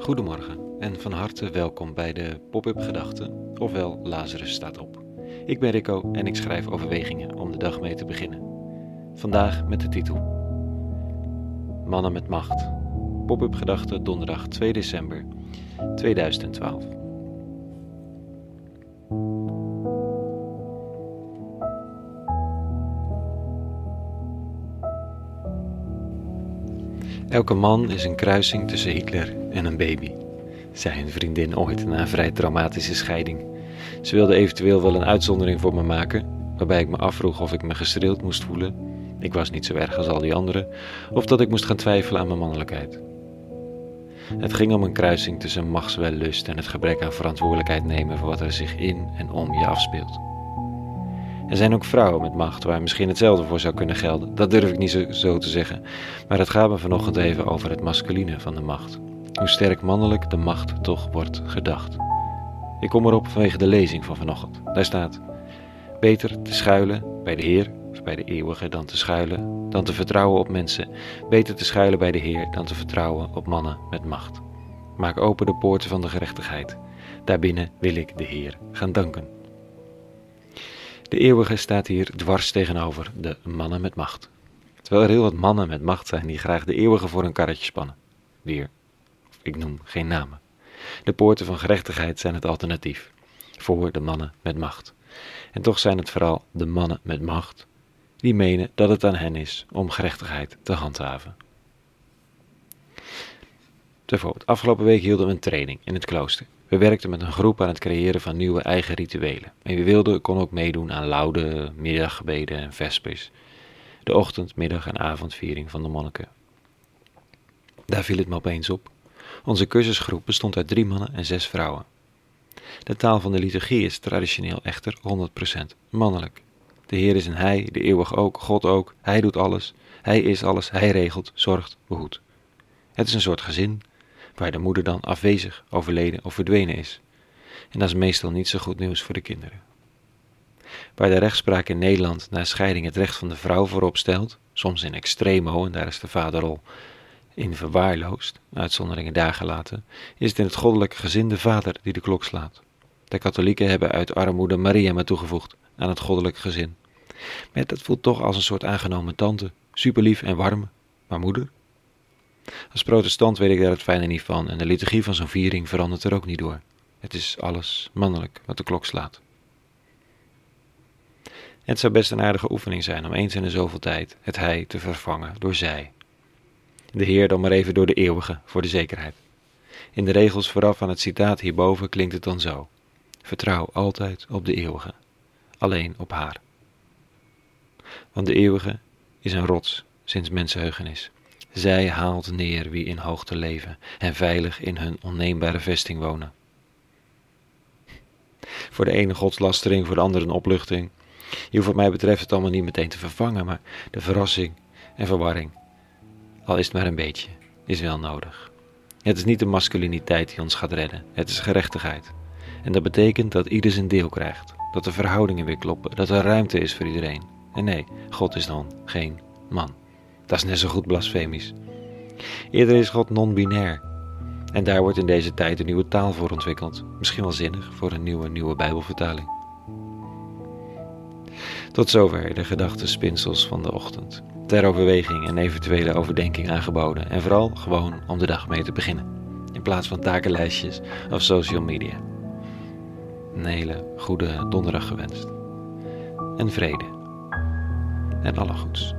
Goedemorgen en van harte welkom bij de Pop-up Gedachten, ofwel Lazarus staat op. Ik ben Rico en ik schrijf overwegingen om de dag mee te beginnen. Vandaag met de titel Mannen met Macht. Pop-up Gedachten donderdag 2 december 2012. Elke man is een kruising tussen Hitler en een baby, zei een vriendin ooit na een vrij traumatische scheiding. Ze wilde eventueel wel een uitzondering voor me maken, waarbij ik me afvroeg of ik me gestreeld moest voelen. Ik was niet zo erg als al die anderen, of dat ik moest gaan twijfelen aan mijn mannelijkheid. Het ging om een kruising tussen machtswellust en het gebrek aan verantwoordelijkheid nemen voor wat er zich in en om je afspeelt. Er zijn ook vrouwen met macht waar misschien hetzelfde voor zou kunnen gelden. Dat durf ik niet zo, te zeggen. Maar het gaat me vanochtend even over het masculine van de macht. Hoe sterk mannelijk de macht toch wordt gedacht. Ik kom erop vanwege de lezing van vanochtend. Daar staat: Beter te schuilen bij de Heer, of bij de eeuwige, dan te schuilen, dan te vertrouwen op mensen. Beter te schuilen bij de Heer dan te vertrouwen op mannen met macht. Maak open de poorten van de gerechtigheid. Daarbinnen wil ik de Heer gaan danken. De eeuwige staat hier dwars tegenover de mannen met macht. Terwijl er heel wat mannen met macht zijn die graag de eeuwige voor een karretje spannen. Weer, ik noem geen namen. De poorten van gerechtigheid zijn het alternatief voor de mannen met macht. En toch zijn het vooral de mannen met macht die menen dat het aan hen is om gerechtigheid te handhaven. Bijvoorbeeld, afgelopen week hielden we een training in het klooster. We werkten met een groep aan het creëren van nieuwe eigen rituelen. En wie wilde kon ook meedoen aan laude, middaggebeden en vespers. De ochtend, middag en avondviering van de monniken. Daar viel het me opeens op. Onze cursusgroep bestond uit drie mannen en zes vrouwen. De taal van de liturgie is traditioneel echter 100% mannelijk. De Heer is een Hij, de eeuwig ook, God ook. Hij doet alles. Hij is alles. Hij regelt, zorgt, behoedt. Het is een soort gezin, waar de moeder dan afwezig, overleden of verdwenen is. En dat is meestal niet zo goed nieuws voor de kinderen. Waar de rechtspraak in Nederland na scheiding het recht van de vrouw voorop stelt, soms in extremo, en daar is de vaderrol in verwaarloosd, uitzonderingen daar gelaten, is het in het goddelijke gezin de vader die de klok slaat. De katholieken hebben uit armoede Maria maar toegevoegd aan het goddelijke gezin. Maar dat voelt toch als een soort aangenomen tante, superlief en warm, maar moeder? Als protestant weet ik daar het fijne niet van en de liturgie van zo'n viering verandert er ook niet door. Het is alles mannelijk wat de klok slaat. Het zou best een aardige oefening zijn om eens in de zoveel tijd het hij te vervangen door zij. De Heer dan maar even door de eeuwige voor de zekerheid. In de regels vooraf aan het citaat hierboven klinkt het dan zo: Vertrouw altijd op de eeuwige, alleen op haar. Want de eeuwige is een rots sinds mensenheugenis. Zij haalt neer wie in hoogte leven en veilig in hun onneembare vesting wonen. Voor de ene godslastering, voor de andere een opluchting. Je hoeft wat mij betreft het allemaal niet meteen te vervangen, maar de verrassing en verwarring, al is het maar een beetje, is wel nodig. Het is niet de masculiniteit die ons gaat redden, het is gerechtigheid. En dat betekent dat ieder zijn deel krijgt, dat de verhoudingen weer kloppen, dat er ruimte is voor iedereen. En nee, God is dan geen man. Dat is net zo goed blasfemisch. Eerder is God non-binair. En daar wordt in deze tijd een nieuwe taal voor ontwikkeld. Misschien wel zinnig voor een nieuwe, nieuwe Bijbelvertaling. Tot zover de gedachtenspinsels van de ochtend. Ter overweging en eventuele overdenking aangeboden. En vooral gewoon om de dag mee te beginnen. In plaats van takenlijstjes of social media. Een hele goede donderdag gewenst. En vrede. En alle goeds.